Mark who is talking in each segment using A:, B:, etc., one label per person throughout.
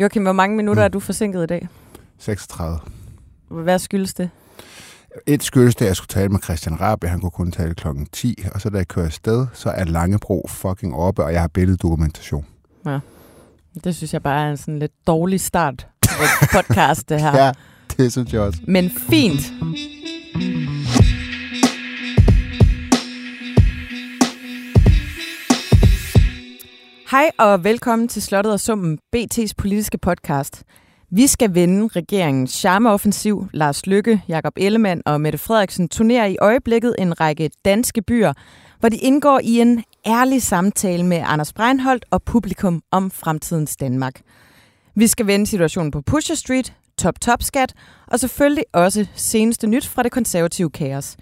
A: Joachim, hvor mange minutter mm. er du forsinket i dag?
B: 36.
A: Hvad skyldes det?
B: Et skyldes det, at jeg skulle tale med Christian Rabe. Han kunne kun tale klokken 10. Og så da jeg kører afsted, så er Langebro fucking oppe, og jeg har billeddokumentation.
A: Ja. Det synes jeg bare er en sådan lidt dårlig start på et podcast, det her.
B: Ja, det synes jeg også.
A: Men fint. Hej og velkommen til Slottet og Summen, BT's politiske podcast. Vi skal vende regeringens charmeoffensiv. Lars Lykke, Jakob Ellemann og Mette Frederiksen turnerer i øjeblikket en række danske byer, hvor de indgår i en ærlig samtale med Anders Breinholt og publikum om fremtidens Danmark. Vi skal vende situationen på Pusher Street, Top Top Skat og selvfølgelig også seneste nyt fra det konservative kaos.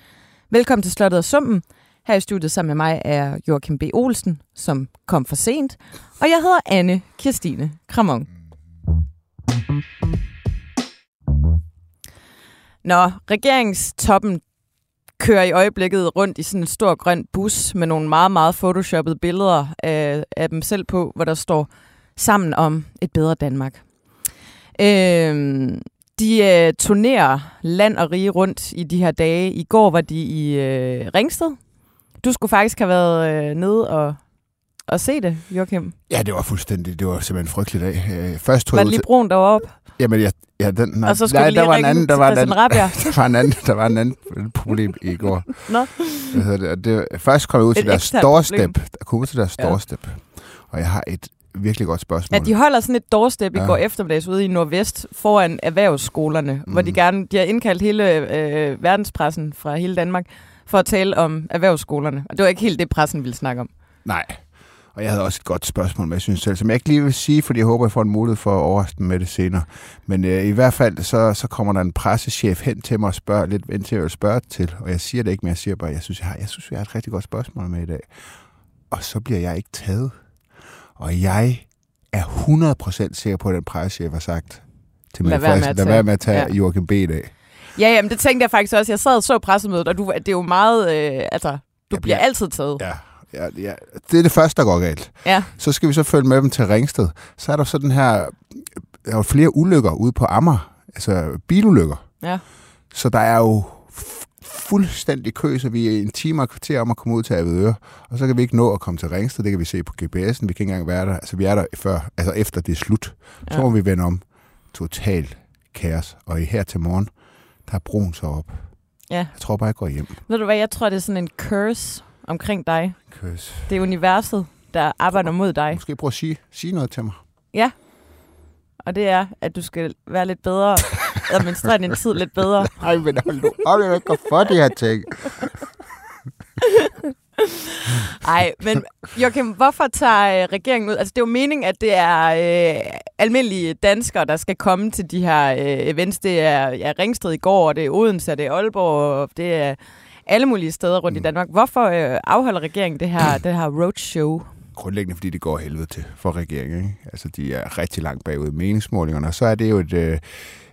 A: Velkommen til Slottet og Summen. Her i studiet sammen med mig er Joachim B. Olsen, som kom for sent, og jeg hedder Anne Kirstine Kramon. Nå, regeringstoppen kører i øjeblikket rundt i sådan en stor grøn bus med nogle meget, meget photoshoppede billeder af, af dem selv på, hvor der står sammen om et bedre Danmark. Øh, de øh, turnerer land og rige rundt i de her dage. I går var de i øh, Ringsted. Du skulle faktisk have været øh, nede og, og se det, Joachim.
B: Ja, det var fuldstændig, det var simpelthen en frygtelig dag. Øh, Først tog
A: Var det lige brun deroppe?
B: jamen, jeg, ja, den, nej,
A: Og så skulle
B: nej, der var en anden, der var en anden, der var en anden, der var en anden problem i går.
A: Nå.
B: Hedder det? Det var- først kom jeg ud til
A: Et
B: deres doorstep. Der kom ud til deres
A: Ja.
B: doorstep. Og jeg har et virkelig godt spørgsmål.
A: At de holder sådan et doorstep i
B: Ja.
A: går eftermiddags ude i Nordvest foran erhvervsskolerne, mm. hvor de
B: Mm.
A: gerne de har indkaldt hele øh, verdenspressen fra hele Danmark for at tale om erhvervsskolerne. Og det var ikke helt det, pressen ville snakke om.
B: Nej. Og jeg havde også et godt spørgsmål, men jeg synes selv, som jeg ikke lige vil sige, fordi jeg håber, jeg får en mulighed for at overraske med det senere. Men øh, i hvert fald, så, så kommer der en pressechef hen til mig og spørger lidt, ind til jeg vil spørge til. Og jeg siger det ikke, men jeg siger bare, jeg synes, jeg har, jeg synes, jeg har et rigtig godt spørgsmål med i dag. Og så bliver jeg ikke taget. Og jeg er 100% sikker på, at den pressechef har sagt til
A: Lad
B: mig
A: være med at
B: lad
A: tage-
B: med at tage
A: ja.
B: Joachim B. i dag.
A: Ja, jamen det tænkte jeg faktisk også. Jeg sad og så pressemødet, og du, det er jo meget... Øh, altså, du
B: Jeg
A: bliver altid taget.
B: Ja, ja, ja. Det er det første, der går galt.
A: Ja.
B: Så skal vi så følge med dem til Ringsted. Så er der sådan her, der er jo flere ulykker ude på Amager, altså bilulykker.
A: Ja.
B: Så der er jo fuldstændig kø, så vi er en time og kvarter om at komme ud til Avedøre. Og så kan vi ikke nå at komme til Ringsted, det kan vi se på GPS'en, vi kan ikke engang være der. Altså vi er der før, altså efter det er slut. Så
A: Ja.
B: må vi vende om. Total kaos. Og i her til morgen, der er broen så op.
A: Ja.
B: Jeg tror bare, jeg går hjem.
A: Ved du hvad, jeg tror, det er sådan en curse omkring dig.
B: Køs.
A: Det er universet, der arbejder mod dig.
B: Måske prøve at sige, sige noget til mig.
A: Og det er, at du skal være lidt bedre, administrere din tid lidt bedre.
B: Ej, men hold nu op, jeg ikke for de her ting.
A: Nej, men Joachim, hvorfor tager øh, regeringen ud? Altså, det er jo meningen, at det er øh, almindelige danskere, der skal komme til de her øh, events. Det er ja, Ringsted i går, og det er Odense, og det er Aalborg, og det er alle mulige steder rundt mm. i Danmark. Hvorfor øh, afholder regeringen det her, det her roadshow?
B: Grundlæggende, fordi det går helvede til for regeringen. Ikke? Altså, de er rigtig langt bagud i meningsmålingerne, og så er det jo et, øh,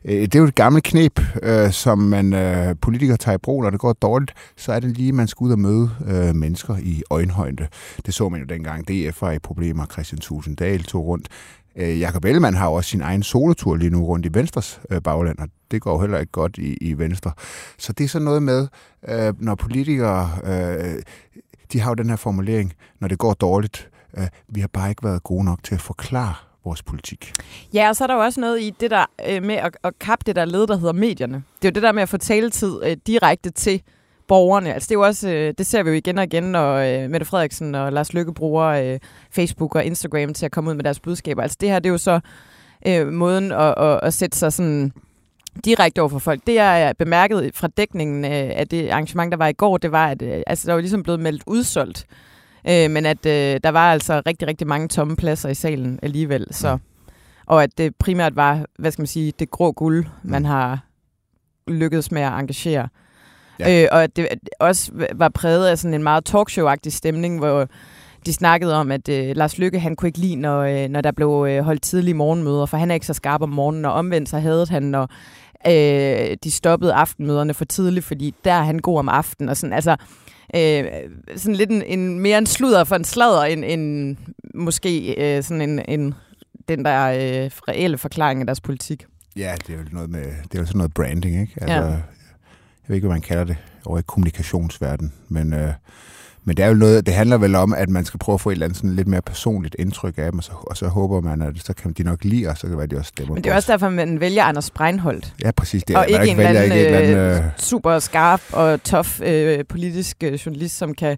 B: øh, det er jo et gammelt knep, øh, som man øh, politikere tager i brug, når det går dårligt, så er det lige, man skal ud og møde øh, mennesker i øjenhøjde. Det så man jo dengang DF var i problemer, Christian Tusinddal tog rundt. Øh, Jakob Ellemann har jo også sin egen solotur lige nu rundt i Venstres øh, bagland, og det går jo heller ikke godt i, i Venstre. Så det er sådan noget med, øh, når politikere, øh, de har jo den her formulering, når det går dårligt, Øh, vi har bare ikke været gode nok til at forklare vores politik.
A: Ja, og så er der jo også noget i det der øh, med at, at kappe det der led, der hedder medierne. Det er jo det der med at få taletid øh, direkte til borgerne. Altså det er jo også, øh, det ser vi jo igen og igen, når øh, Mette Frederiksen og Lars Løkke bruger øh, Facebook og Instagram til at komme ud med deres budskaber. Altså det her, det er jo så øh, måden at, at, at sætte sig sådan direkte over for folk. Det jeg øh, bemærket fra dækningen øh, af det arrangement, der var i går, det var, at øh, altså, der var ligesom blevet meldt udsolgt. Øh, men at øh, der var altså rigtig, rigtig mange tomme pladser i salen alligevel. Så, og at det primært var, hvad skal man sige, det grå guld, man har lykkedes med at engagere.
B: Ja.
A: Øh, og at det også var præget af sådan en meget talkshow-agtig stemning, hvor de snakkede om, at øh, Lars Lykke, han kunne ikke lide, når, øh, når der blev øh, holdt tidlige morgenmøder, for han er ikke så skarp om morgenen, og omvendt så havde han, når øh, de stoppede aftenmøderne for tidligt, fordi der er han god om aftenen, og sådan, altså, øh, sådan lidt en, en, mere en sludder for en sladder, end, end måske øh, sådan en, en den der øh, reelle forklaring af deres politik.
B: Ja, det er jo noget med, det er jo sådan noget branding, ikke? Altså,
A: Ja.
B: Jeg ved ikke, hvad man kalder det over i kommunikationsverden, men, øh, men det er jo noget, det handler vel om, at man skal prøve at få et eller andet sådan lidt mere personligt indtryk af dem, og så, og så håber man, at så kan de nok lide, og så kan det være, at de også stemmer
A: Men det er også derfor, man vælger Anders Breinholt.
B: Ja, præcis. Det er,
A: og
B: man
A: ikke en
B: vælger
A: anden
B: ikke et eller
A: øh,
B: øh,
A: super skarp og tof øh, politisk øh, journalist, som kan,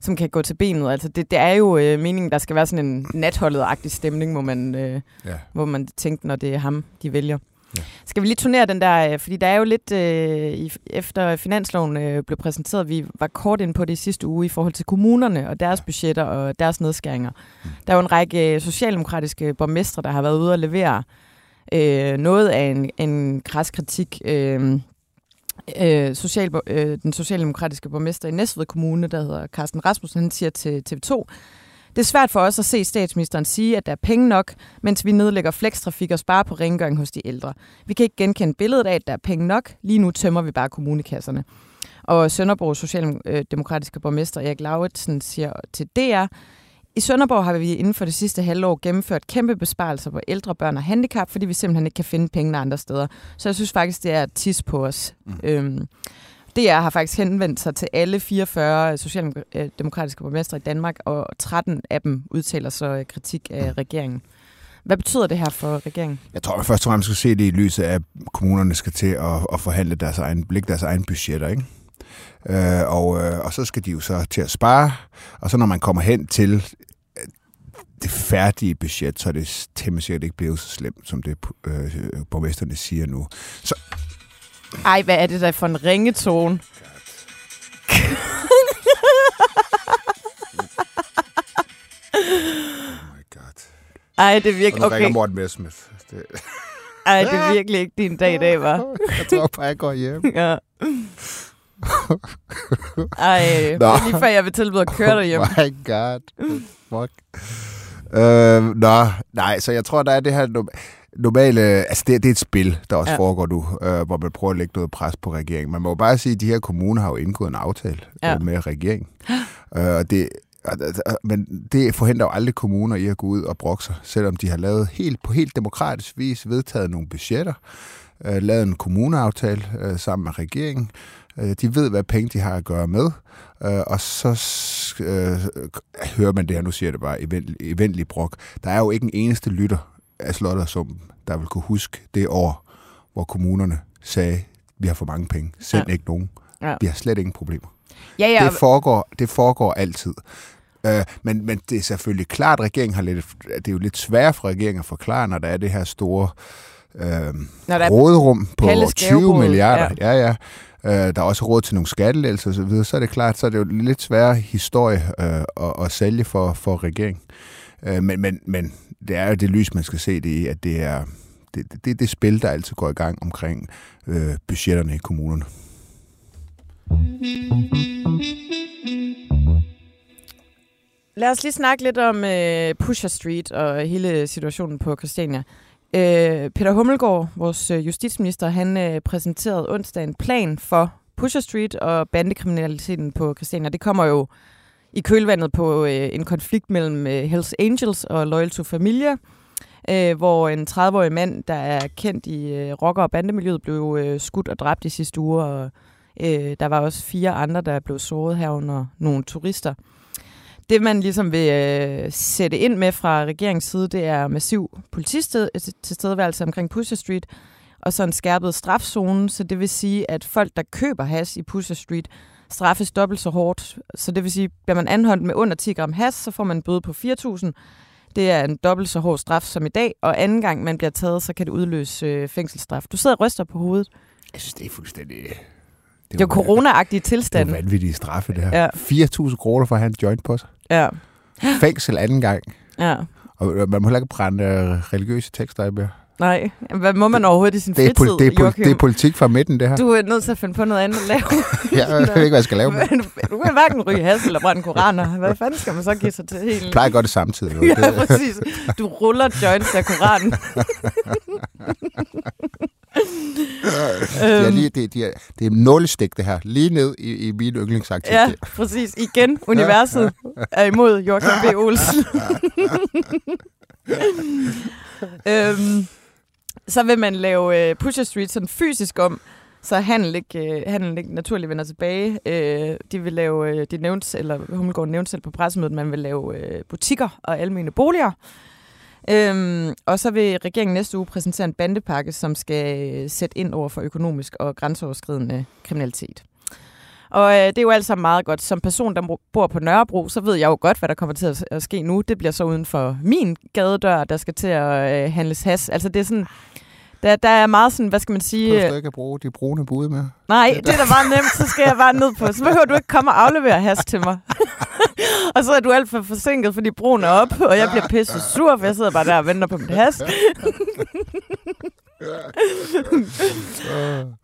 A: som kan gå til benet. Altså det, det er jo øh, meningen, der skal være sådan en natholdet-agtig stemning, må man, øh,
B: ja.
A: må man tænke, når det er ham, de vælger.
B: Ja.
A: Skal vi lige turnere den der, øh, fordi der er jo lidt, øh, efter finansloven øh, blev præsenteret, vi var kort ind på det i sidste uge i forhold til kommunerne og deres budgetter og deres nedskæringer.
B: Mm.
A: Der er jo en række øh, socialdemokratiske borgmestre, der har været ude og levere øh, noget af en, en kras kritik. Øh, øh, social, øh, den socialdemokratiske borgmester i Næstved Kommune, der hedder Carsten Rasmussen, han siger til TV2, det er svært for os at se statsministeren sige, at der er penge nok, mens vi nedlægger flekstrafik og sparer på rengøring hos de ældre. Vi kan ikke genkende billedet af, at der er penge nok. Lige nu tømmer vi bare kommunekasserne. Og Sønderborgs socialdemokratiske borgmester Erik Lauritsen siger til DR, i Sønderborg har vi inden for det sidste halvår gennemført kæmpe besparelser på ældre, børn og handicap, fordi vi simpelthen ikke kan finde pengene andre steder. Så jeg synes faktisk, det er tis på os. Mm. Øhm, DR har faktisk henvendt sig til alle 44 socialdemokratiske borgmestre i Danmark, og 13 af dem udtaler så øh, kritik af regeringen. Hvad betyder det her for regeringen?
B: Jeg tror, at først og fremmest skal se det i lyset af, at kommunerne skal til at, at forhandle deres egen, blik deres egen budgetter, ikke? Øh, og, øh, og så skal de jo så til at spare, og så når man kommer hen til øh, det færdige budget, så er det temmelig sikkert ikke blevet så slemt, som det øh, borgmesterne siger nu. Så
A: Ej, hvad er det der for en ringetone?
B: oh my god.
A: Ej, det er
B: Og nu
A: virkelig...
B: ringer
A: Okay.
B: Morten Messerschmidt. Det,
A: Ej, det er virkelig ikke din dag i dag, var.
B: jeg tror bare, jeg går hjem.
A: Ja. Ej,
B: Nå.
A: lige før jeg vil tilbyde at køre dig hjem.
B: Oh my god. Fuck. Øh, nå, nej, så jeg tror, der er det her normale... Altså, det, det er et spil, der også
A: Ja.
B: foregår nu, øh, hvor man prøver at lægge noget pres på regeringen. Man må jo bare sige, at de her kommuner har jo indgået en aftale
A: Ja.
B: øh, med regeringen. øh, og det, men det forhindrer jo aldrig kommuner i at gå ud og brokke sig, selvom de har lavet helt, på helt demokratisk vis vedtaget nogle budgetter, øh, lavet en kommuneaftale øh, sammen med regeringen. Øh, de ved, hvad penge de har at gøre med, øh, og så øh, hører man det her, nu siger det bare, event, eventlig brok. Der er jo ikke en eneste lytter af Slottersummen, der vil kunne huske det år, hvor kommunerne sagde, vi har for mange penge. Send
A: Ja.
B: ja. ikke nogen.
A: Ja.
B: Vi har slet ingen problemer.
A: Ja, ja.
B: Det foregår, det foregår altid. Øh, men, men det er selvfølgelig klart, at regeringen har lidt, det er jo lidt svært for regeringen at forklare, når der er det her store øh,
A: er
B: råderum på
A: Palles
B: 20
A: gavebod,
B: milliarder. Ja, ja. Øh, der er også råd til nogle skattelettelser osv., så er det klart, så er det jo lidt sværere historie øh, at, at sælge for, for regeringen. Øh, men, men, men det er jo det lys, man skal se det i, at det er det, det, det, er det spil, der altid går i gang omkring øh, budgetterne i kommunerne.
A: Lad os lige snakke lidt om øh, Pusher Street og hele situationen på Christiania. Øh, Peter Hummelgaard, vores øh, justitsminister, han øh, præsenterede onsdag en plan for Pusher Street og bandekriminaliteten på Christiania. Det kommer jo i kølvandet på øh, en konflikt mellem øh, Hells Angels og Loyal to Familia, øh, hvor en 30-årig mand, der er kendt i øh, rocker- og bandemiljøet, blev øh, skudt og dræbt i sidste uge, og øh, der var også fire andre, der blev såret herunder nogle turister. Det, man ligesom vil øh, sætte ind med fra regeringens side, det er massiv polititilstedeværelse øh, omkring Pusher Street, og så en skærpet strafzone, så det vil sige, at folk, der køber has i Pusher Street, straffes dobbelt så hårdt. Så det vil sige, bliver man anholdt med under 10 gram has, så får man en bøde på 4.000. Det er en dobbelt så hård straf som i dag, og anden gang man bliver taget, så kan det udløse øh, fængselsstraf. Du sidder og ryster på hovedet.
B: Jeg synes, det er fuldstændig...
A: Det er jo corona-agtige
B: Det er
A: tilstande.
B: vanvittige straffe, det her.
A: Ja.
B: Ja. 4.000 kroner for at have en joint på sig.
A: Ja,
B: Fængsel anden gang.
A: ja.
B: Og man må heller ikke brænde øh, religiøse tekster af mere.
A: Nej, hvad må man overhovedet i sin
B: Det er,
A: fritid,
B: pol- det, er pol- det er politik fra midten, det her.
A: Du er nødt til at finde på noget andet at lave.
B: Jeg ved ikke, hvad jeg skal lave med.
A: du, kan hverken ryge has eller brænde koraner. Hvad fanden skal man så give sig til helt?
B: Jeg plejer gøre det samtidig. Jo.
A: Ja, præcis. Du ruller joints af koranen.
B: de er
A: Øhm,
B: lige, det, de er, det er nålestik, det her. Lige ned i, i min yndlingsaktivitet.
A: Ja, præcis. Igen, universet er imod Joachim B. Olsen. øhm, så vil man lave øh, Pusher Street sådan fysisk om, så handel ikke, øh, handel ikke naturligt vender tilbage. Øh, de vil lave, øh, de nævnte, eller Hummelgaard nævnte selv på pressemødet, man vil lave øh, butikker og almene boliger. Øhm, og så vil regeringen næste uge præsentere en bandepakke, som skal øh, sætte ind over for økonomisk og grænseoverskridende kriminalitet. Og øh, det er jo alt sammen meget godt. Som person, der bor på Nørrebro, så ved jeg jo godt, hvad der kommer til at, ske nu. Det bliver så uden for min gadedør, der skal til at øh, handles has. Altså det er sådan... Der, der er meget sådan, hvad skal man sige...
B: Kan du ikke bruge de brune bud med?
A: Nej, det, det er da bare nemt, så skal jeg bare ned på. Så behøver du ikke komme og aflevere has til mig. og så er du alt for forsinket, fordi broen er op, og jeg bliver pisse sur, for jeg sidder bare der og venter på mit has.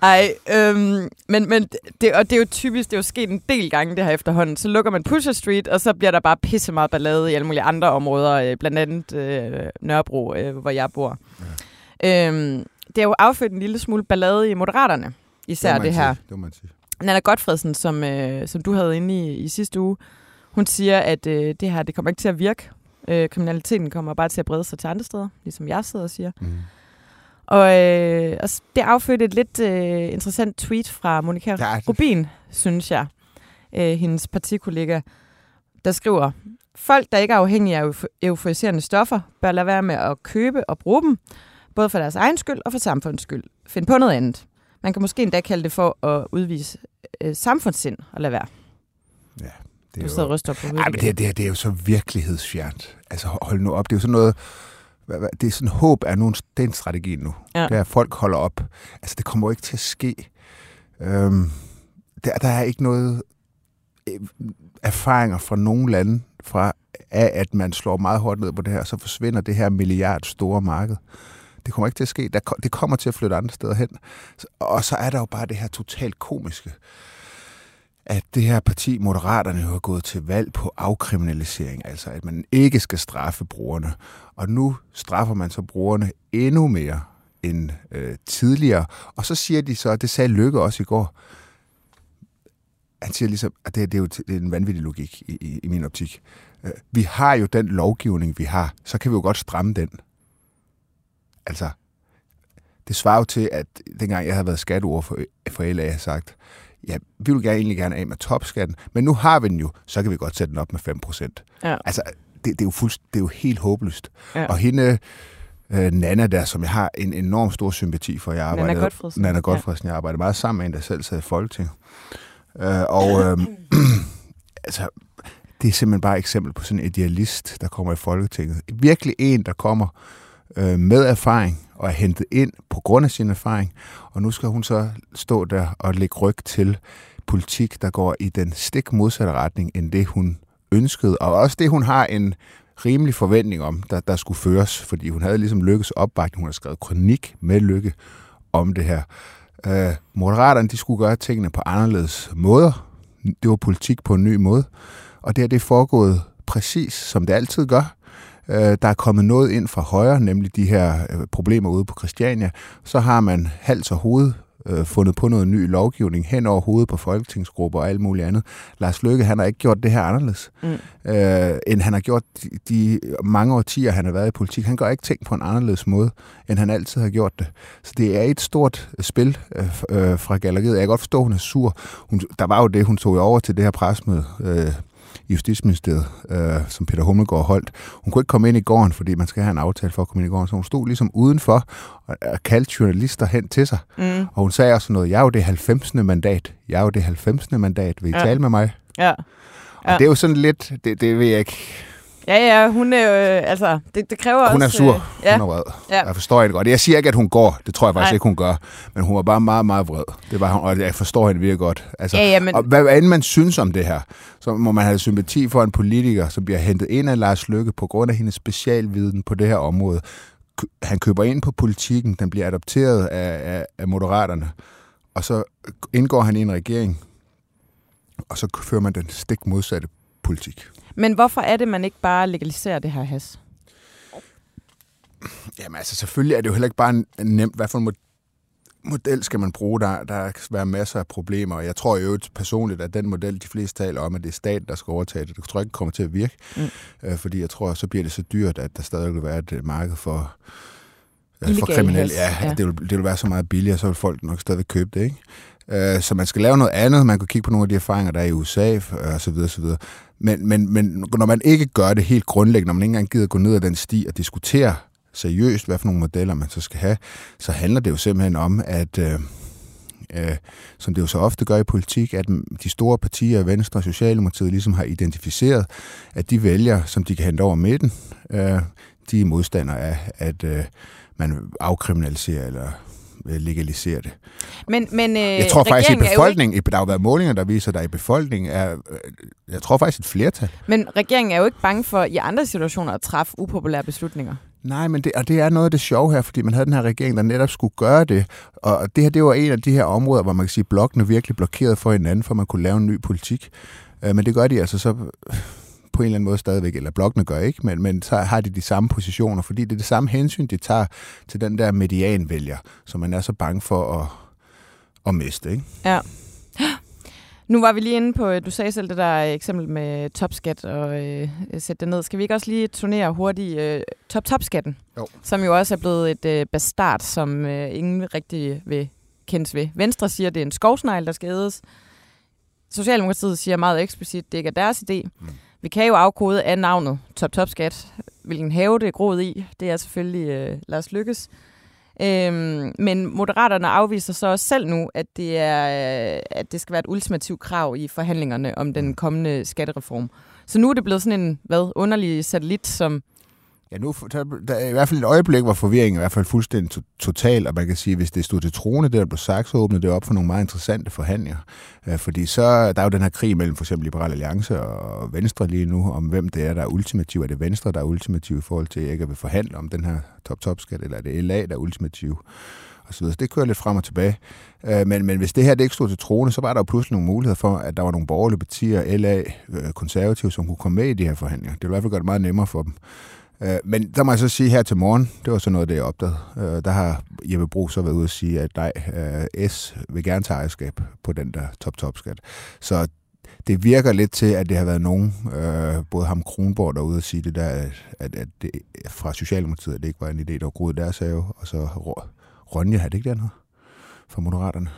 A: Ej, øhm, men, men det, og det er jo typisk, det er jo sket en del gange det her efterhånden. Så lukker man Pusher Street, og så bliver der bare pisse meget ballade i alle mulige andre områder, øh, blandt andet øh, Nørrebro, øh, hvor jeg bor. Ja. Øhm, det er jo affødt en lille smule ballade i Moderaterne, især det, det her.
B: Sige. Det må man sige.
A: Nana Godfredsen, som, øh, som du havde inde i, i sidste uge, hun siger, at øh, det her det kommer ikke til at virke. Øh, kriminaliteten kommer bare til at brede sig til andre steder, ligesom jeg sidder og siger. Mm. Og, øh, og det affødte et lidt øh, interessant tweet fra Monika ja, Rubin, synes jeg, øh, hendes partikollega, der skriver, Folk, der ikke er afhængige af euforiserende stoffer, bør lade være med at købe og bruge dem, både for deres egen skyld og for samfundets skyld. Find på noget andet. Man kan måske endda kalde det for at udvise øh, samfundssind og lade være.
B: Ja,
A: det er du sidder og ryster på
B: hovedet. men det, det, det er jo så virkelighedsfjernt. Altså hold nu op, det er jo sådan noget det er sådan, håb er nu den strategi nu. Ja. Er, at folk holder op. Altså, det kommer jo ikke til at ske. Øhm, der, der er ikke noget øh, erfaringer fra nogen lande fra, af, at man slår meget hårdt ned på det her, så forsvinder det her milliard store marked. Det kommer ikke til at ske. Der, det kommer til at flytte andre steder hen. Og så er der jo bare det her totalt komiske at det her parti, Moderaterne, har gået til valg på afkriminalisering, altså at man ikke skal straffe brugerne. Og nu straffer man så brugerne endnu mere end øh, tidligere. Og så siger de så, det sagde Lykke også i går, han siger ligesom, at det, det, er jo det er en vanvittig logik i, i, i min optik. Øh, vi har jo den lovgivning, vi har, så kan vi jo godt stramme den. Altså, det svarer jo til, at dengang jeg havde været skatteord for, for LA, jeg har sagt, ja, vi vil gerne, egentlig gerne af med topskatten, men nu har vi den jo, så kan vi godt sætte den op med 5%. Ja. Altså, det, det, er jo fuldst, det er jo helt håbløst. Ja. Og hende, øh, Nana der, som jeg har en enorm stor sympati for, jeg arbejder,
A: Nana Godfredsen.
B: Nana Godfredsen, ja. jeg arbejder meget sammen med en, der selv sad i Folketinget. Øh, og øh, altså, det er simpelthen bare et eksempel på sådan en idealist, der kommer i Folketinget. Virkelig en, der kommer øh, med erfaring og er hentet ind på grund af sin erfaring, og nu skal hun så stå der og lægge ryg til politik, der går i den stik modsatte retning, end det hun ønskede, og også det hun har en rimelig forventning om, der, der skulle føres, fordi hun havde ligesom Lykkes opbakning, hun har skrevet kronik med Lykke om det her. Øh, Moderaterne, de skulle gøre tingene på anderledes måder. Det var politik på en ny måde, og det her, det foregået præcis, som det altid gør. Øh, der er kommet noget ind fra højre, nemlig de her øh, problemer ude på Christiania. Så har man hals og hoved øh, fundet på noget ny lovgivning hen over hovedet på folketingsgrupper og alt muligt andet. Lars Løkke, han har ikke gjort det her anderledes, mm. øh, end han har gjort de, de mange årtier, han har været i politik. Han gør ikke ting på en anderledes måde, end han altid har gjort det. Så det er et stort spil øh, øh, fra galleriet. Jeg kan godt forstå, at hun er sur. Hun, der var jo det, hun tog over til det her presmøde, øh, Justitsministeriet, øh, som Peter Hummelgaard holdt. Hun kunne ikke komme ind i gården, fordi man skal have en aftale for at komme ind i gården, så hun stod ligesom udenfor og, og kaldte journalister hen til sig. Mm. Og hun sagde også noget, jeg er jo det 90. mandat. Jeg er jo det 90. mandat. Vil I ja. tale med mig?
A: Ja. ja.
B: Og det er jo sådan lidt, det, det ved jeg ikke
A: Ja, ja, hun er øh, altså, det, det kræver
B: hun
A: også...
B: Hun er sur, øh, ja. hun er vred. Ja. Jeg forstår hende godt. Jeg siger ikke, at hun går, det tror jeg faktisk Nej. ikke, hun gør, men hun var bare meget, meget vred. Det var hun, og jeg forstår hende virkelig godt. Altså, ja, ja, men... Og hvad end man synes om det her, så må man have sympati for en politiker, som bliver hentet ind af Lars Lykke på grund af hendes specialviden på det her område. Han køber ind på politikken, den bliver adopteret af, af, af moderaterne, og så indgår han i en regering, og så fører man den stik modsatte politik.
A: Men hvorfor er det, man ikke bare legaliserer det her has?
B: Jamen altså, selvfølgelig er det jo heller ikke bare nemt, hvad for en model skal man bruge? Der, der kan være masser af problemer, og jeg tror jo personligt, at den model, de fleste taler om, at det er staten, der skal overtage det, det tror jeg ikke kommer til at virke, mm. øh, fordi jeg tror, så bliver det så dyrt, at der stadig vil være et øh, marked for, øh, for kriminelle. Ja, ja. Det, vil, det vil være så meget billigere, så vil folk nok stadig købe det, ikke? Øh, så man skal lave noget andet. Man kan kigge på nogle af de erfaringer, der er i USA, øh, og så videre, så videre. Men, men, men når man ikke gør det helt grundlæggende, når man ikke engang gider gå ned ad den sti og diskutere seriøst, hvad for nogle modeller man så skal have, så handler det jo simpelthen om, at øh, øh, som det jo så ofte gør i politik, at de store partier, Venstre og Socialdemokratiet, ligesom har identificeret, at de vælger, som de kan hente over midten, øh, de er modstandere af, at øh, man afkriminaliserer eller legalisere det.
A: Men, men, øh,
B: jeg tror faktisk, i befolkningen, ikke... der har været målinger, der viser, at der i befolkningen er, øh, jeg tror faktisk et flertal.
A: Men regeringen er jo ikke bange for i andre situationer at træffe upopulære beslutninger.
B: Nej, men det, og det er noget af det sjove her, fordi man havde den her regering, der netop skulle gøre det. Og det her, det var en af de her områder, hvor man kan sige, at blokkene virkelig blokerede for hinanden, for man kunne lave en ny politik. Øh, men det gør de altså så på en eller anden måde stadigvæk, eller blokkene gør ikke, men, men så har de de samme positioner, fordi det er det samme hensyn, de tager til den der medianvælger, som man er så bange for at, at miste. Ikke?
A: Ja. Nu var vi lige inde på, du sagde selv det der eksempel med topskat og øh, sætte det ned. Skal vi ikke også lige turnere hurtigt øh, top-top-skatten? Jo. Som jo også er blevet et øh, bastard, som øh, ingen rigtig vil kendes ved. Venstre siger, at det er en skovsnegl, der skal ædes. Socialdemokratiet siger meget eksplicit, at det ikke er deres idé. Mm. Vi kan jo afkode af navnet top-top-skat. Hvilken have det er groet i, det er selvfølgelig øh, Lars Lykkes. Øhm, men Moderaterne afviser så også selv nu, at det, er, at det skal være et ultimativt krav i forhandlingerne om den kommende skattereform. Så nu er det blevet sådan en hvad, underlig satellit, som
B: Ja, nu der, der er i hvert fald et øjeblik, hvor forvirringen i hvert fald fuldstændig to, total, og man kan sige, at hvis det stod til trone, det der blev sagt, så åbnede det op for nogle meget interessante forhandlinger. Øh, fordi så der er jo den her krig mellem for eksempel Liberal Alliance og Venstre lige nu, om hvem det er, der er ultimativ. Er det Venstre, der er ultimativ i forhold til ikke at vil forhandle om den her top-top-skat, eller er det LA, der er ultimativ? og så videre. Så det kører lidt frem og tilbage. Øh, men, men hvis det her det ikke stod til trone, så var der jo pludselig nogle muligheder for, at der var nogle borgerlige partier, LA, øh, konservative, som kunne komme med i de her forhandlinger. Det ville i hvert fald gøre det meget nemmere for dem. Øh, men der må jeg så sige her til morgen, det var så noget, det jeg opdagede. Øh, der har Jeppe Bro så været ude og sige, at nej, øh, S vil gerne tage ejerskab på den der top-top-skat. Så det virker lidt til, at det har været nogen, øh, både ham Kronborg derude og sige det der, at, at det, fra Socialdemokratiet, at det ikke var en idé, der var groet deres have, og så Ronja, har det ikke noget fra Moderaterne,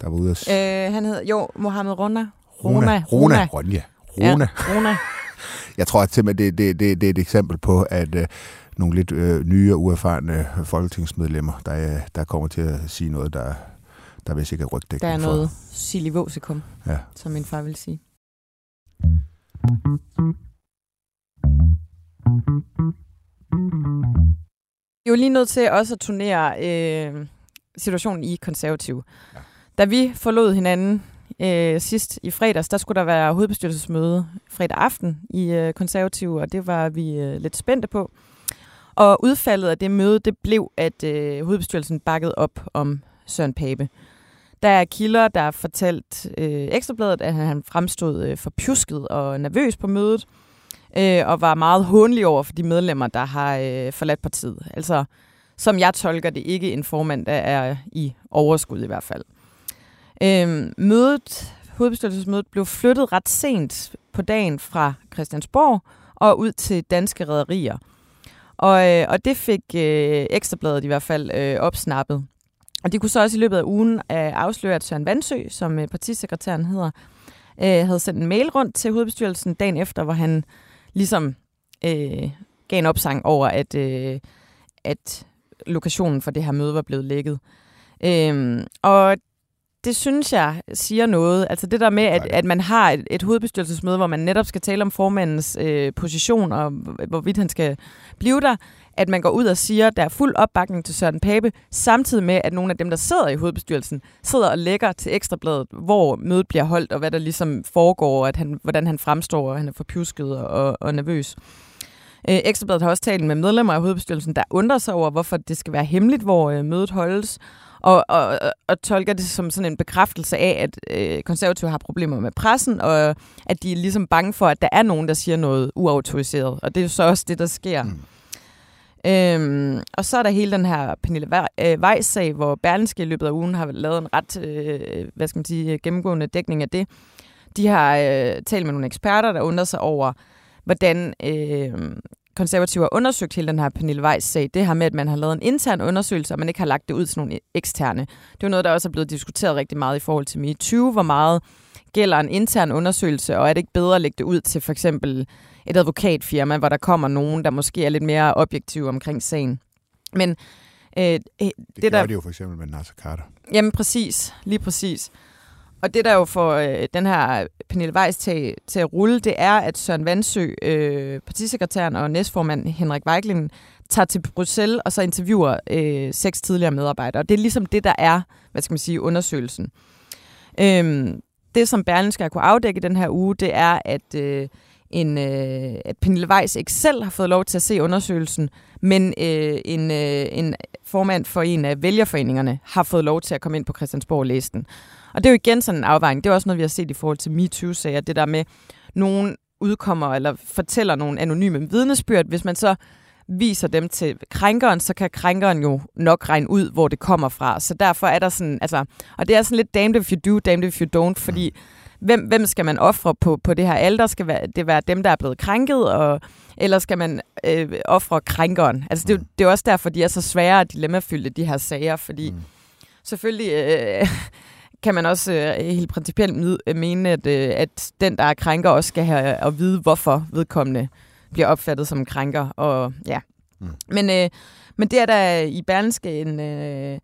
B: der var ude at...
A: Øh, han hed, jo, Mohammed Rona.
B: Rona. Rona. Rona. Ronja. Rona.
A: Ja, Rona
B: jeg tror at det, det, det, det er et eksempel på, at øh, nogle lidt øh, nye og uerfarne folketingsmedlemmer, der, der kommer til at sige noget, der, der vil sikkert rygdækning
A: Der er noget silivosikum, ja. som min far vil sige. Jeg er jo lige nødt til også at turnere øh, situationen i konservativ. Ja. Da vi forlod hinanden øh, sidst i fredags, der skulle der være hovedbestyrelsesmøde fredag aften i øh, konservative, og det var vi øh, lidt spændte på. Og udfaldet af det møde, det blev, at øh, hovedbestyrelsen bakkede op om Søren Pape. Der er kilder, der har fortalt øh, Ekstrabladet, at han fremstod øh, pjusket og nervøs på mødet, øh, og var meget håndelig over for de medlemmer, der har øh, forladt partiet. Altså, som jeg tolker det, ikke en formand, der er i overskud i hvert fald. Øhm, mødet, hovedbestyrelsesmødet blev flyttet ret sent på dagen fra Christiansborg og ud til danske rædderier. Og, øh, og det fik øh, Ekstrabladet i hvert fald øh, opsnappet. Og de kunne så også i løbet af ugen øh, afsløre, at Søren Vandsø, som øh, partisekretæren hedder, øh, havde sendt en mail rundt til hovedbestyrelsen dagen efter, hvor han ligesom øh, gav en opsang over, at, øh, at lokationen for det her møde var blevet lækket. Øh, og det synes jeg siger noget. Altså det der med, at, at man har et, et hovedbestyrelsesmøde, hvor man netop skal tale om formandens øh, position, og hvorvidt han skal blive der, at man går ud og siger, at der er fuld opbakning til Søren Pape, samtidig med, at nogle af dem, der sidder i hovedbestyrelsen, sidder og lægger til ekstrabladet, hvor mødet bliver holdt, og hvad der ligesom foregår, at han, hvordan han fremstår, og han er forpjusket og, og nervøs. Øh, Ekstrabladet har også talt med medlemmer af hovedbestyrelsen, der undrer sig over, hvorfor det skal være hemmeligt, hvor øh, mødet holdes, og, og, og tolker det som sådan en bekræftelse af, at øh, konservative har problemer med pressen, og at de er ligesom bange for, at der er nogen, der siger noget uautoriseret. Og det er jo så også det, der sker. Mm. Øhm, og så er der hele den her Pernille Weiss-sag, hvor Berlinske i løbet af ugen har lavet en ret, øh, hvad skal man sige, gennemgående dækning af det. De har øh, talt med nogle eksperter, der undrer sig over, hvordan øh, konservative har undersøgt hele den her Pernille Weiss-sag. Det her med, at man har lavet en intern undersøgelse, og man ikke har lagt det ud til nogle eksterne. Det er jo noget, der også er blevet diskuteret rigtig meget i forhold til MeToo. Hvor meget gælder en intern undersøgelse, og er det ikke bedre at lægge det ud til for eksempel et advokatfirma, hvor der kommer nogen, der måske er lidt mere objektiv omkring sagen. Men
B: øh, det, det gør der, det jo for eksempel med Nasser Carter.
A: Jamen præcis, lige præcis. Og det der jo får øh, den her Pernille Weiss til, til at rulle, det er, at Søren Vandsø, øh, partisekretæren og næstformand Henrik Weiglin, tager til Bruxelles og så interviewer øh, seks tidligere medarbejdere. Og det er ligesom det, der er, hvad skal man sige, undersøgelsen. Øhm, det, som Berlingske har kunne afdække den her uge, det er, at, øh, en, øh, at Pernille Weiss ikke selv har fået lov til at se undersøgelsen, men øh, en, øh, en formand for en af vælgerforeningerne har fået lov til at komme ind på Christiansborg og læse den. Og det er jo igen sådan en afvejning. Det er også noget, vi har set i forhold til MeToo-sager. Det der med, nogen udkommer eller fortæller nogle anonyme vidnesbyrd. Hvis man så viser dem til krænkeren, så kan krænkeren jo nok regne ud, hvor det kommer fra. Så derfor er der sådan, altså, og det er sådan lidt damned if you do, damned if you don't, fordi hvem, hvem skal man ofre på, på det her alder? Skal det være dem, der er blevet krænket, og, eller skal man øh, ofre krænkeren? Altså, det, det er også derfor, de er så svære og dilemmafyldte, de her sager, fordi mm. selvfølgelig øh, kan man også øh, helt principielt mene, at, øh, at den, der er krænker, også skal have at vide, hvorfor vedkommende bliver opfattet som krænker. Og, ja. Mm. men, øh, men det er der i Berlingske en... Øh,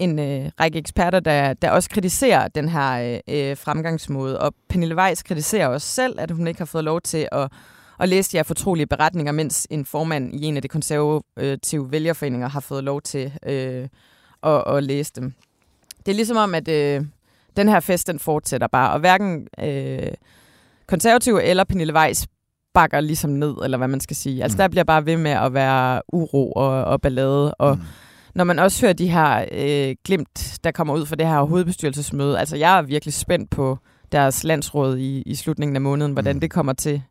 A: en øh, række eksperter, der, der også kritiserer den her øh, fremgangsmåde. Og Pernille Weiss kritiserer også selv, at hun ikke har fået lov til at, at læse de her fortrolige beretninger, mens en formand i en af de konservative vælgerforeninger har fået lov til øh, at, at læse dem. Det er ligesom om, at øh, den her fest, den fortsætter bare, og hverken øh, konservative eller Pernille Weiss bakker ligesom ned, eller hvad man skal sige. Altså, mm. der bliver bare ved med at være uro og, og ballade, og mm når man også hører de her øh, glimt, der kommer ud fra det her hovedbestyrelsesmøde, altså jeg er virkelig spændt på deres landsråd i, i slutningen af måneden, hvordan mm. det kommer til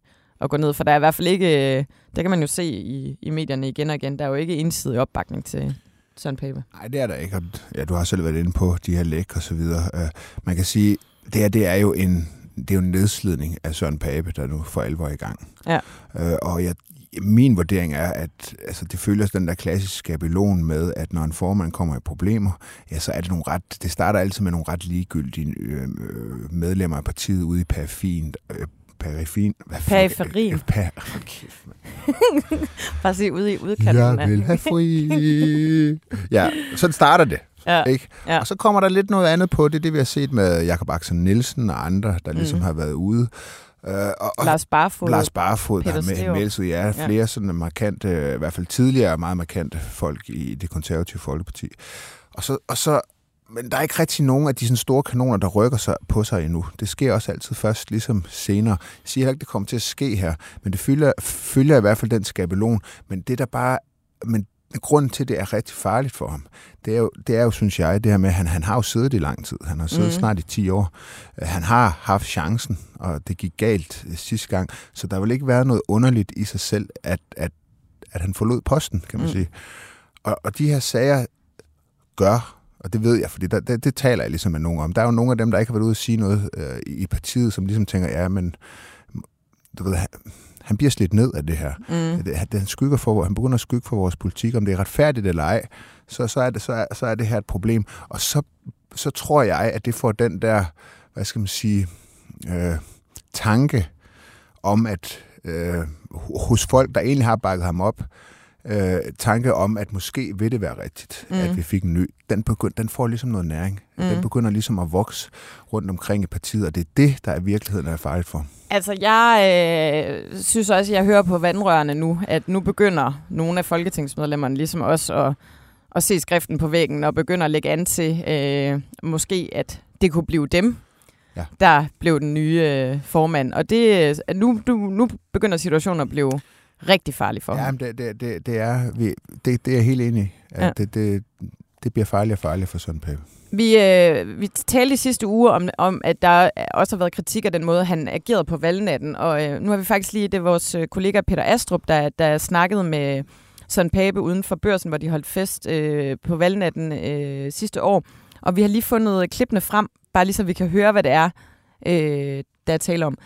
A: at gå ned. For der er i hvert fald ikke, øh, det kan man jo se i, i medierne igen og igen, der er jo ikke ensidig opbakning til Pape.
B: Nej, det er der ikke. Ja, du har selv været inde på de her læk og så videre. Uh, man kan sige, det her det er jo en, det er jo en nedslidning af Søren Pape, der nu for alvor er i gang.
A: Ja.
B: Uh, og jeg, min vurdering er, at altså, det følger den der klassiske skabelon med, at når en formand kommer i problemer, ja, så er det nogle ret, det starter altid med nogle ret ligegyldige øh, medlemmer af partiet ude i øh.
A: Periferien.
B: Øh, per,
A: Bare sige ude i udkanten.
B: Jeg vil have fri. ja, sådan starter det. Ja, ikke? Ja. Og så kommer der lidt noget andet på det, det vi har set med Jakob Axel Nielsen og andre, der ligesom mm. har været ude
A: Uh, og, Lars Barfod.
B: Lars Barfod, der med Melso, ja, flere ja. sådan markante, i hvert fald tidligere meget markante folk i det konservative folkeparti. Og så, og så men der er ikke rigtig nogen af de sådan store kanoner, der rykker sig på sig endnu. Det sker også altid først, ligesom senere. Jeg siger ikke, det kommer til at ske her, men det følger, følger i hvert fald den skabelon. Men det der bare, men grunden til, at det er rigtig farligt for ham, det er jo, det er jo synes jeg, det her med, at han, han har jo siddet i lang tid. Han har siddet mm. snart i 10 år. Han har haft chancen, og det gik galt øh, sidste gang. Så der vil ikke være noget underligt i sig selv, at, at, at han forlod posten, kan man mm. sige. Og, og de her sager gør, og det ved jeg, fordi der, det, det taler jeg ligesom med nogen om. Der er jo nogle af dem, der ikke har været ude at sige noget øh, i partiet, som ligesom tænker, ja, men du ved, han bliver slidt ned af det her. Mm. Det, han, skygger for, han begynder at skygge for vores politik, om det er retfærdigt eller ej, så, så, er, det, så, er, så er det her et problem. Og så, så tror jeg, at det får den der, hvad skal man sige, øh, tanke om, at øh, hos folk, der egentlig har bakket ham op, øh, tanke om, at måske vil det være rigtigt, mm. at vi fik en ny, den, begynd, den får ligesom noget næring. Mm. Den begynder ligesom at vokse rundt omkring i partiet, og det er det, der er virkeligheden er farligt for.
A: Altså, jeg øh, synes også, at jeg hører på vandrørene nu, at nu begynder nogle af folketingsmedlemmerne ligesom også at, at se skriften på væggen og begynder at lægge an til øh, måske, at det kunne blive dem, ja. der blev den nye øh, formand. Og det, øh, nu, nu, nu begynder situationen at blive rigtig farlig for
B: ja,
A: ham.
B: Det, det, det, det, er, vi, det, det er jeg helt enig i. Ja. Det, det, det bliver farligere og farligere for Søren Pape.
A: Vi, øh, vi talte i sidste uge om, om, at der også har været kritik af den måde, han agerede på valgnatten. Og øh, nu har vi faktisk lige, det vores øh, kollega Peter Astrup, der, der snakkede med Søren Pape uden for børsen, hvor de holdt fest øh, på valgnatten øh, sidste år. Og vi har lige fundet klippene frem, bare lige så vi kan høre, hvad det er, øh, der er tale om.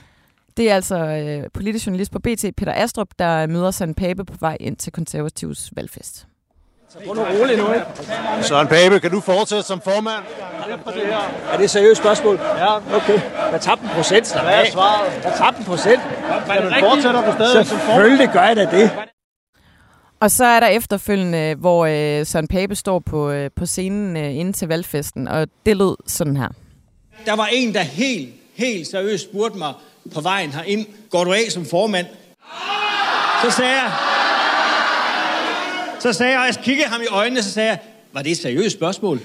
A: Det er altså øh, politisk journalist på BT, Peter Astrup, der møder Søren Pape på vej ind til konservativs valgfest.
C: Så prøv nu roligt nu, ikke?
D: Søren Pape, kan du fortsætte som formand?
C: Er det et seriøst spørgsmål? Ja. Okay. Jeg tabte en procent.
D: Hvad er svaret?
C: Jeg tabte en procent.
D: Fortsætter du stadig som formand?
C: Selvfølgelig gør jeg da det.
A: Og så er der efterfølgende, hvor øh, Søren Pape står på, øh, på scenen øh, inde til valgfesten, og det lød sådan her.
E: Der var en, der helt, helt seriøst spurgte mig på vejen herind, går du af som formand? Så sagde jeg, så sagde jeg, og jeg kiggede ham i øjnene, så sagde jeg, var det et seriøst spørgsmål?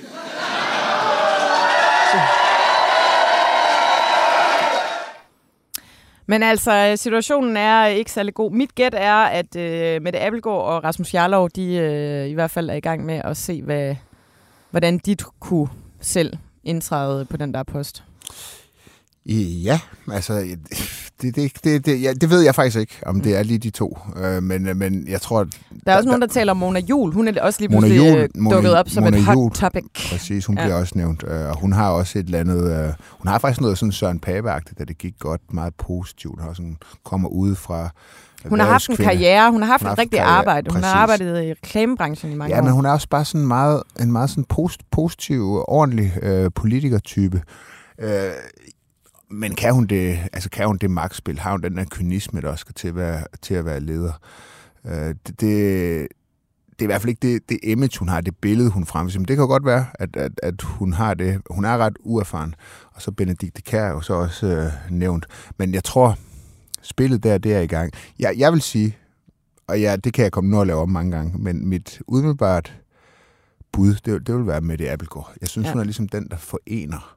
A: Men altså, situationen er ikke særlig god. Mit gæt er, at øh, Mette Appelgaard og Rasmus Jarlov, de øh, i hvert fald er i gang med at se, hvad, hvordan de kunne selv indtræde på den der post.
B: Ja, altså, det, det, det, det, ja, det ved jeg faktisk ikke, om det er lige de to. Øh, men, men jeg tror...
A: Der er også nogen, der taler om Mona Jul. Hun er også lige pludselig Mona Jul, Mona, dukket op som Mona et hot Jul, topic.
B: Præcis, hun ja. bliver også nævnt. Øh, og hun har også et eller andet... Øh, hun har faktisk noget sådan Søren Pape-agtigt, da det gik godt, meget positivt. Hun sådan kommer ud fra...
A: Hun har haft en karriere, hun har haft hun et rigtigt arbejde. Hun har arbejdet i reklamebranchen i mange
B: ja, år. Ja, men hun er også bare sådan meget, en meget sådan post, positiv, ordentlig øh, politikertype. Øh, men kan hun det, altså kan hun det magtspil? Har hun den der kynisme, der også skal til at være, til at være leder? Øh, det, det, det er i hvert fald ikke det, det image, hun har, det billede, hun fremviser. Men det kan godt være, at, at, at hun har det. Hun er ret uerfaren. Og så Benedikte Kær er jo så også øh, nævnt. Men jeg tror, spillet der, det er i gang. Jeg, jeg vil sige, og ja, det kan jeg komme nu og lave om mange gange, men mit udmiddelbart bud, det, det vil være med det Appelgaard. Jeg synes, ja. hun er ligesom den, der forener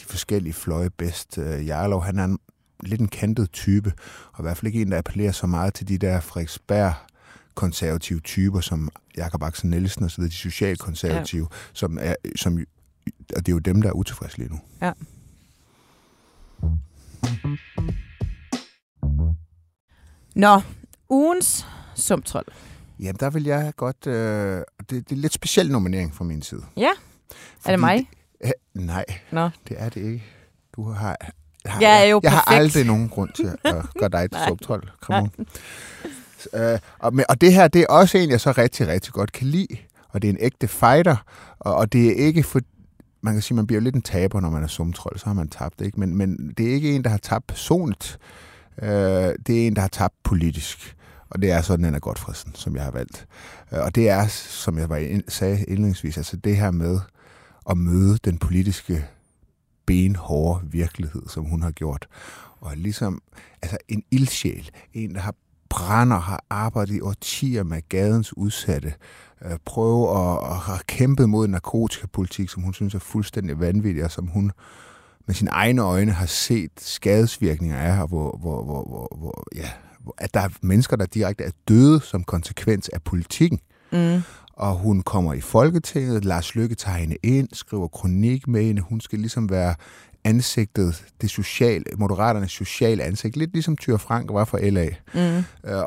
B: de forskellige fløje bedst. Øh, Jarlov, han er en, lidt en kantet type, og i hvert fald ikke en, der appellerer så meget til de der Frederiksberg konservative typer, som Jakob Axel Nielsen og så videre, de socialkonservative, ja. som er, som, og det er jo dem, der er utilfredse lige nu.
A: Ja. Nå, ugens sumtrol.
B: Jamen, der vil jeg godt... Øh, det, det er lidt speciel nominering fra min side.
A: Ja. Fordi er det mig?
B: Æh, nej,
A: Nå.
B: det er det ikke. Du har... har
A: jeg er jo
B: Jeg
A: perfekt.
B: har aldrig nogen grund til at gøre dig til subtrold. Come on. Uh, og, og det her, det er også en, jeg så rigtig, rigtig godt kan lide. Og det er en ægte fighter. Og, og det er ikke for... Man kan sige, man bliver jo lidt en taber, når man er sumtrold. Så har man tabt, ikke? Men, men det er ikke en, der har tabt personligt. Uh, det er en, der har tabt politisk. Og det er sådan, den er godt fristen, som jeg har valgt. Uh, og det er, som jeg var ind, sagde indledningsvis, altså det her med at møde den politiske benhårde virkelighed, som hun har gjort. Og ligesom altså en ildsjæl, en, der har brænder, har arbejdet i årtier med gadens udsatte, øh, prøve at, at have kæmpet mod narkotikapolitik, som hun synes er fuldstændig vanvittig, og som hun med sine egne øjne har set skadesvirkninger af, og hvor, hvor, hvor, hvor, hvor ja, at der er mennesker, der direkte er døde som konsekvens af politikken.
A: Mm
B: og hun kommer i Folketinget. Lars Lykke tager hende ind, skriver kronik med hende. Hun skal ligesom være ansigtet, det sociale, moderaternes sociale ansigt. Lidt ligesom Tyre Frank var for LA.
A: Mm.
B: Øh,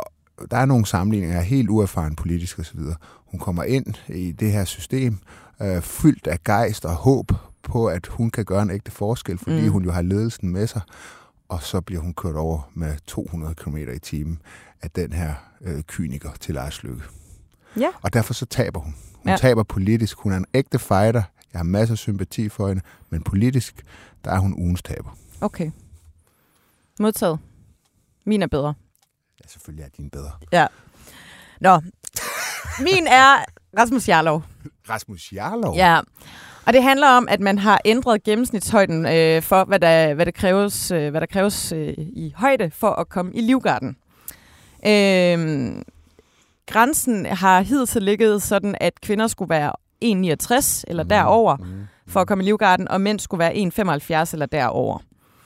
B: der er nogle sammenligninger, helt uerfaren politisk osv. Hun kommer ind i det her system, øh, fyldt af gejst og håb på, at hun kan gøre en ægte forskel, fordi mm. hun jo har ledelsen med sig. Og så bliver hun kørt over med 200 km i timen af den her øh, kyniker til Lars Lykke.
A: Ja.
B: Og derfor så taber hun. Hun ja. taber politisk. Hun er en ægte fighter. Jeg har masser af sympati for hende. Men politisk, der er hun ugens taber.
A: Okay. Modtaget. Min er bedre.
B: Ja, selvfølgelig er din bedre.
A: Ja. Nå. Min er Rasmus Jarlov.
B: Rasmus Jarlov?
A: Ja. Og det handler om, at man har ændret gennemsnitshøjden øh, for, hvad der, hvad der kræves, øh, hvad der kræves øh, i højde for at komme i livgarden. Øh, grænsen har hidtil ligget sådan, at kvinder skulle være 1,69 eller mm. derover mm. for at komme i livgarden, og mænd skulle være 1,75 eller derover.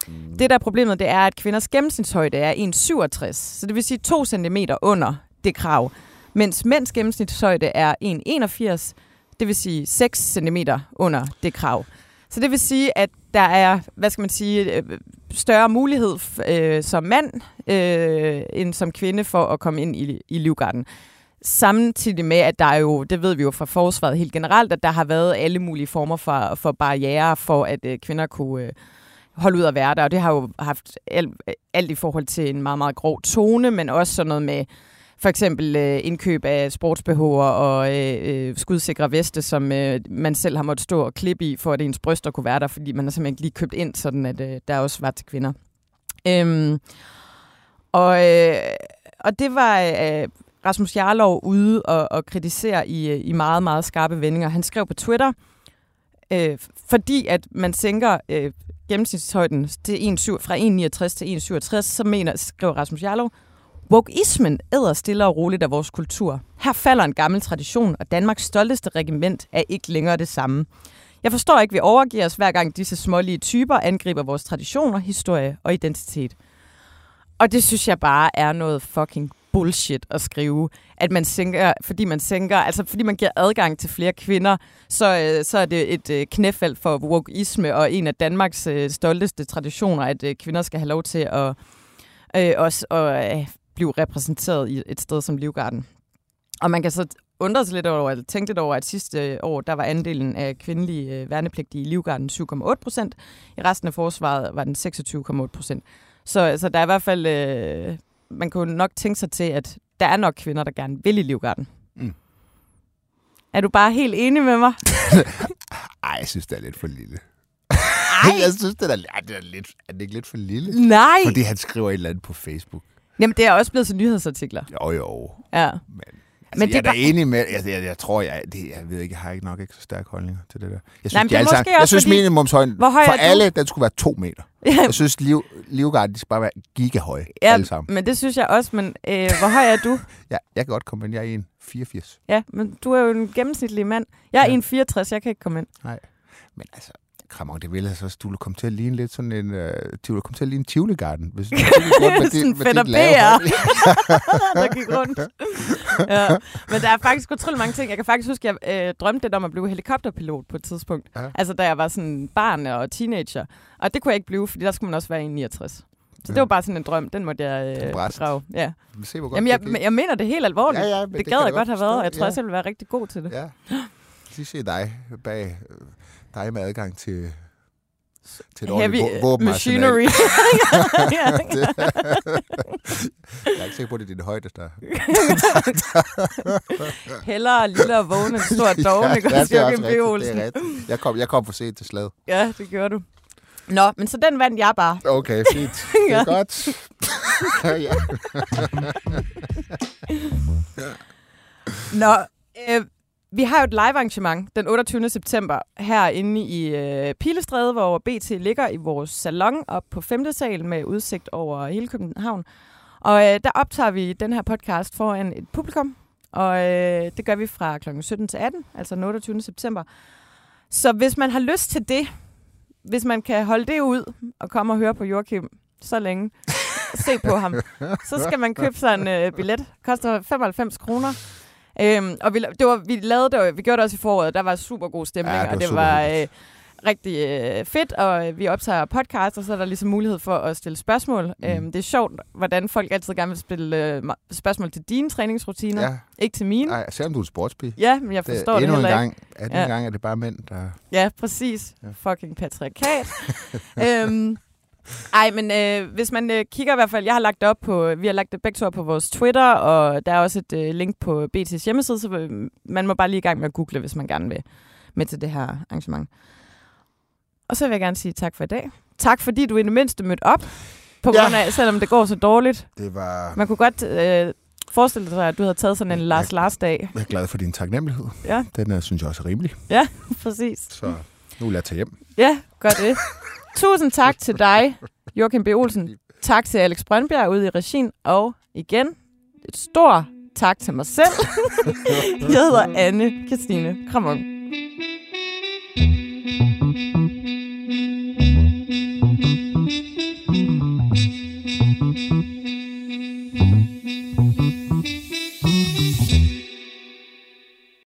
A: Mm. Det der er problemet, det er, at kvinders gennemsnitshøjde er 1,67, så det vil sige 2 cm under det krav, mens mænds gennemsnitshøjde er 1,81, det vil sige 6 cm under det krav. Så det vil sige, at der er, hvad skal man sige, øh, større mulighed øh, som mand øh, end som kvinde for at komme ind i, i livgarden. Samtidig med, at der er jo, det ved vi jo fra forsvaret helt generelt, at der har været alle mulige former for, for barriere for, at øh, kvinder kunne øh, holde ud at være der. Og det har jo haft alt, alt i forhold til en meget, meget grov tone, men også sådan noget med for eksempel øh, indkøb af sportsbehover og øh, øh, skudsikre veste, som øh, man selv har måttet stå og klippe i, for at ens bryster kunne være der, fordi man har simpelthen ikke lige købt ind, sådan at øh, der også var til kvinder. Øhm, og, øh, og det var øh, Rasmus Jarlov ude og, og kritisere i, øh, i meget, meget skarpe vendinger. Han skrev på Twitter, øh, fordi at man sænker øh, gennemsnitshøjden til 1, fra 1,69 til 1,67, så mener, skrev Rasmus Jarlov, Wokeismen æder stille og roligt af vores kultur. Her falder en gammel tradition, og Danmarks stolteste regiment er ikke længere det samme. Jeg forstår ikke, at vi overgiver os, hver gang disse smålige typer angriber vores traditioner, historie og identitet. Og det synes jeg bare er noget fucking bullshit at skrive, at man sænker, fordi man sænker, altså fordi man giver adgang til flere kvinder, så, øh, så er det et øh, knæfald for wokeisme og en af Danmarks øh, stolteste traditioner, at kvinder skal have lov til at øh, også at blive repræsenteret i et sted som Livgarden. Og man kan så undre sig lidt over, eller tænke lidt over, at sidste år, der var andelen af kvindelige øh, værnepligtige i Livgarden 7,8 procent. I resten af forsvaret var den 26,8 procent. Så, så der er i hvert fald, øh, man kunne nok tænke sig til, at der er nok kvinder, der gerne vil i Livgarden. Mm. Er du bare helt enig med mig?
B: Ej, jeg synes, det er lidt for lille. Ej. jeg synes, det er, det er, lidt, er det ikke lidt for lille?
A: Nej.
B: Fordi han skriver et eller andet på Facebook.
A: Jamen, det er også blevet til nyhedsartikler.
B: Jo, jo.
A: Ja.
B: Men, altså, Men det jeg er da bare... enig med, altså, jeg, jeg tror, jeg, det, jeg ved ikke, jeg har ikke nok ikke så stærke holdninger til det der. Jeg synes, Nej, de alle sammen, jeg synes fordi... minimumshøjden for alle, den skulle være to meter. Ja. Jeg synes, liv, livgarden, de skal bare være gigahøje, ja, alle sammen.
A: men det synes jeg også, men øh, hvor høj er du?
B: ja, jeg kan godt komme ind, jeg er 1,84.
A: Ja, men du er jo en gennemsnitlig mand. Jeg er ja. 1,64, jeg kan ikke komme ind.
B: Nej, men altså, Kramon, det ville altså, du ville komme til at ligne lidt sådan en, uh, du ville komme til at ligne Tivoli Garden. Hvis du
A: rundt med sådan dit lave der gik rundt. ja. Men der er faktisk utrolig mange ting. Jeg kan faktisk huske, at jeg øh, drømte lidt om at blive helikopterpilot på et tidspunkt. Ja. Altså, da jeg var sådan barn og teenager. Og det kunne jeg ikke blive, fordi der skulle man også være 69. Så det var bare sådan en drøm. Den måtte jeg øh, grave. Ja.
B: Se, hvor godt
A: Jamen, jeg, jeg mener det helt alvorligt. Ja, ja, det, det gad jeg godt have været, og jeg tror, ja. jeg selv ville være rigtig god til det.
B: Ja. De ser dig bag dig med adgang til til et
A: Heavy machinery.
B: jeg er ikke sikker på, at det er din højde, der...
A: Hellere lille og vågen end stor dog, ja, ikke? Ja, også
B: er rigtigt. Jeg kom, jeg kom for sent til slaget.
A: Ja, det gør du. Nå, men så den vandt jeg bare.
B: Okay, fint. Det er godt. ja.
A: Nå, øh, vi har jo et live-arrangement den 28. september herinde i øh, Pilestræde, hvor BT ligger i vores salon op på 5. sal med udsigt over hele København. Og øh, der optager vi den her podcast foran et publikum, og øh, det gør vi fra kl. 17 til 18, altså den 28. september. Så hvis man har lyst til det, hvis man kan holde det ud og komme og høre på Joachim så længe, se på ham, så skal man købe sig en øh, billet. Koster 95 kroner. Øhm, og vi, det var, vi lavede det, vi gjorde det også i foråret, der var super god stemning, ja, det og det var øh, rigtig øh, fedt, og vi optager podcast, og så er der ligesom mulighed for at stille spørgsmål. Mm. Øhm, det er sjovt, hvordan folk altid gerne vil stille øh, spørgsmål til dine træningsrutiner, ja. ikke til mine.
B: Nej, selvom du er sportspige.
A: Ja, men jeg forstår det,
B: det
A: heller
B: en gang, ikke. Ja. en gang, er det bare mænd, der...
A: Ja, præcis. Ja. Fucking patriarkat. øhm, ej, men øh, hvis man øh, kigger i hvert fald, jeg har lagt det op på, vi har lagt det begge to op på vores Twitter, og der er også et øh, link på BT's hjemmeside, så øh, man må bare lige i gang med at google, hvis man gerne vil med til det her arrangement. Og så vil jeg gerne sige tak for i dag. Tak fordi du i det mindste mødte op, på ja. grund af, selvom det går så dårligt.
B: Det var...
A: Man kunne godt øh, forestille sig, at du havde taget sådan en Lars Lars dag.
B: Jeg er glad for din taknemmelighed.
A: Ja.
B: Den er, synes jeg også er rimelig.
A: Ja, præcis.
B: Så nu vil jeg tage hjem.
A: Ja, godt det. Tusind tak til dig, Joachim B. Olsen. Tak til Alex Brøndbjerg ude i regien. Og igen, et stort tak til mig selv. Jeg hedder Anne Christine Kramon.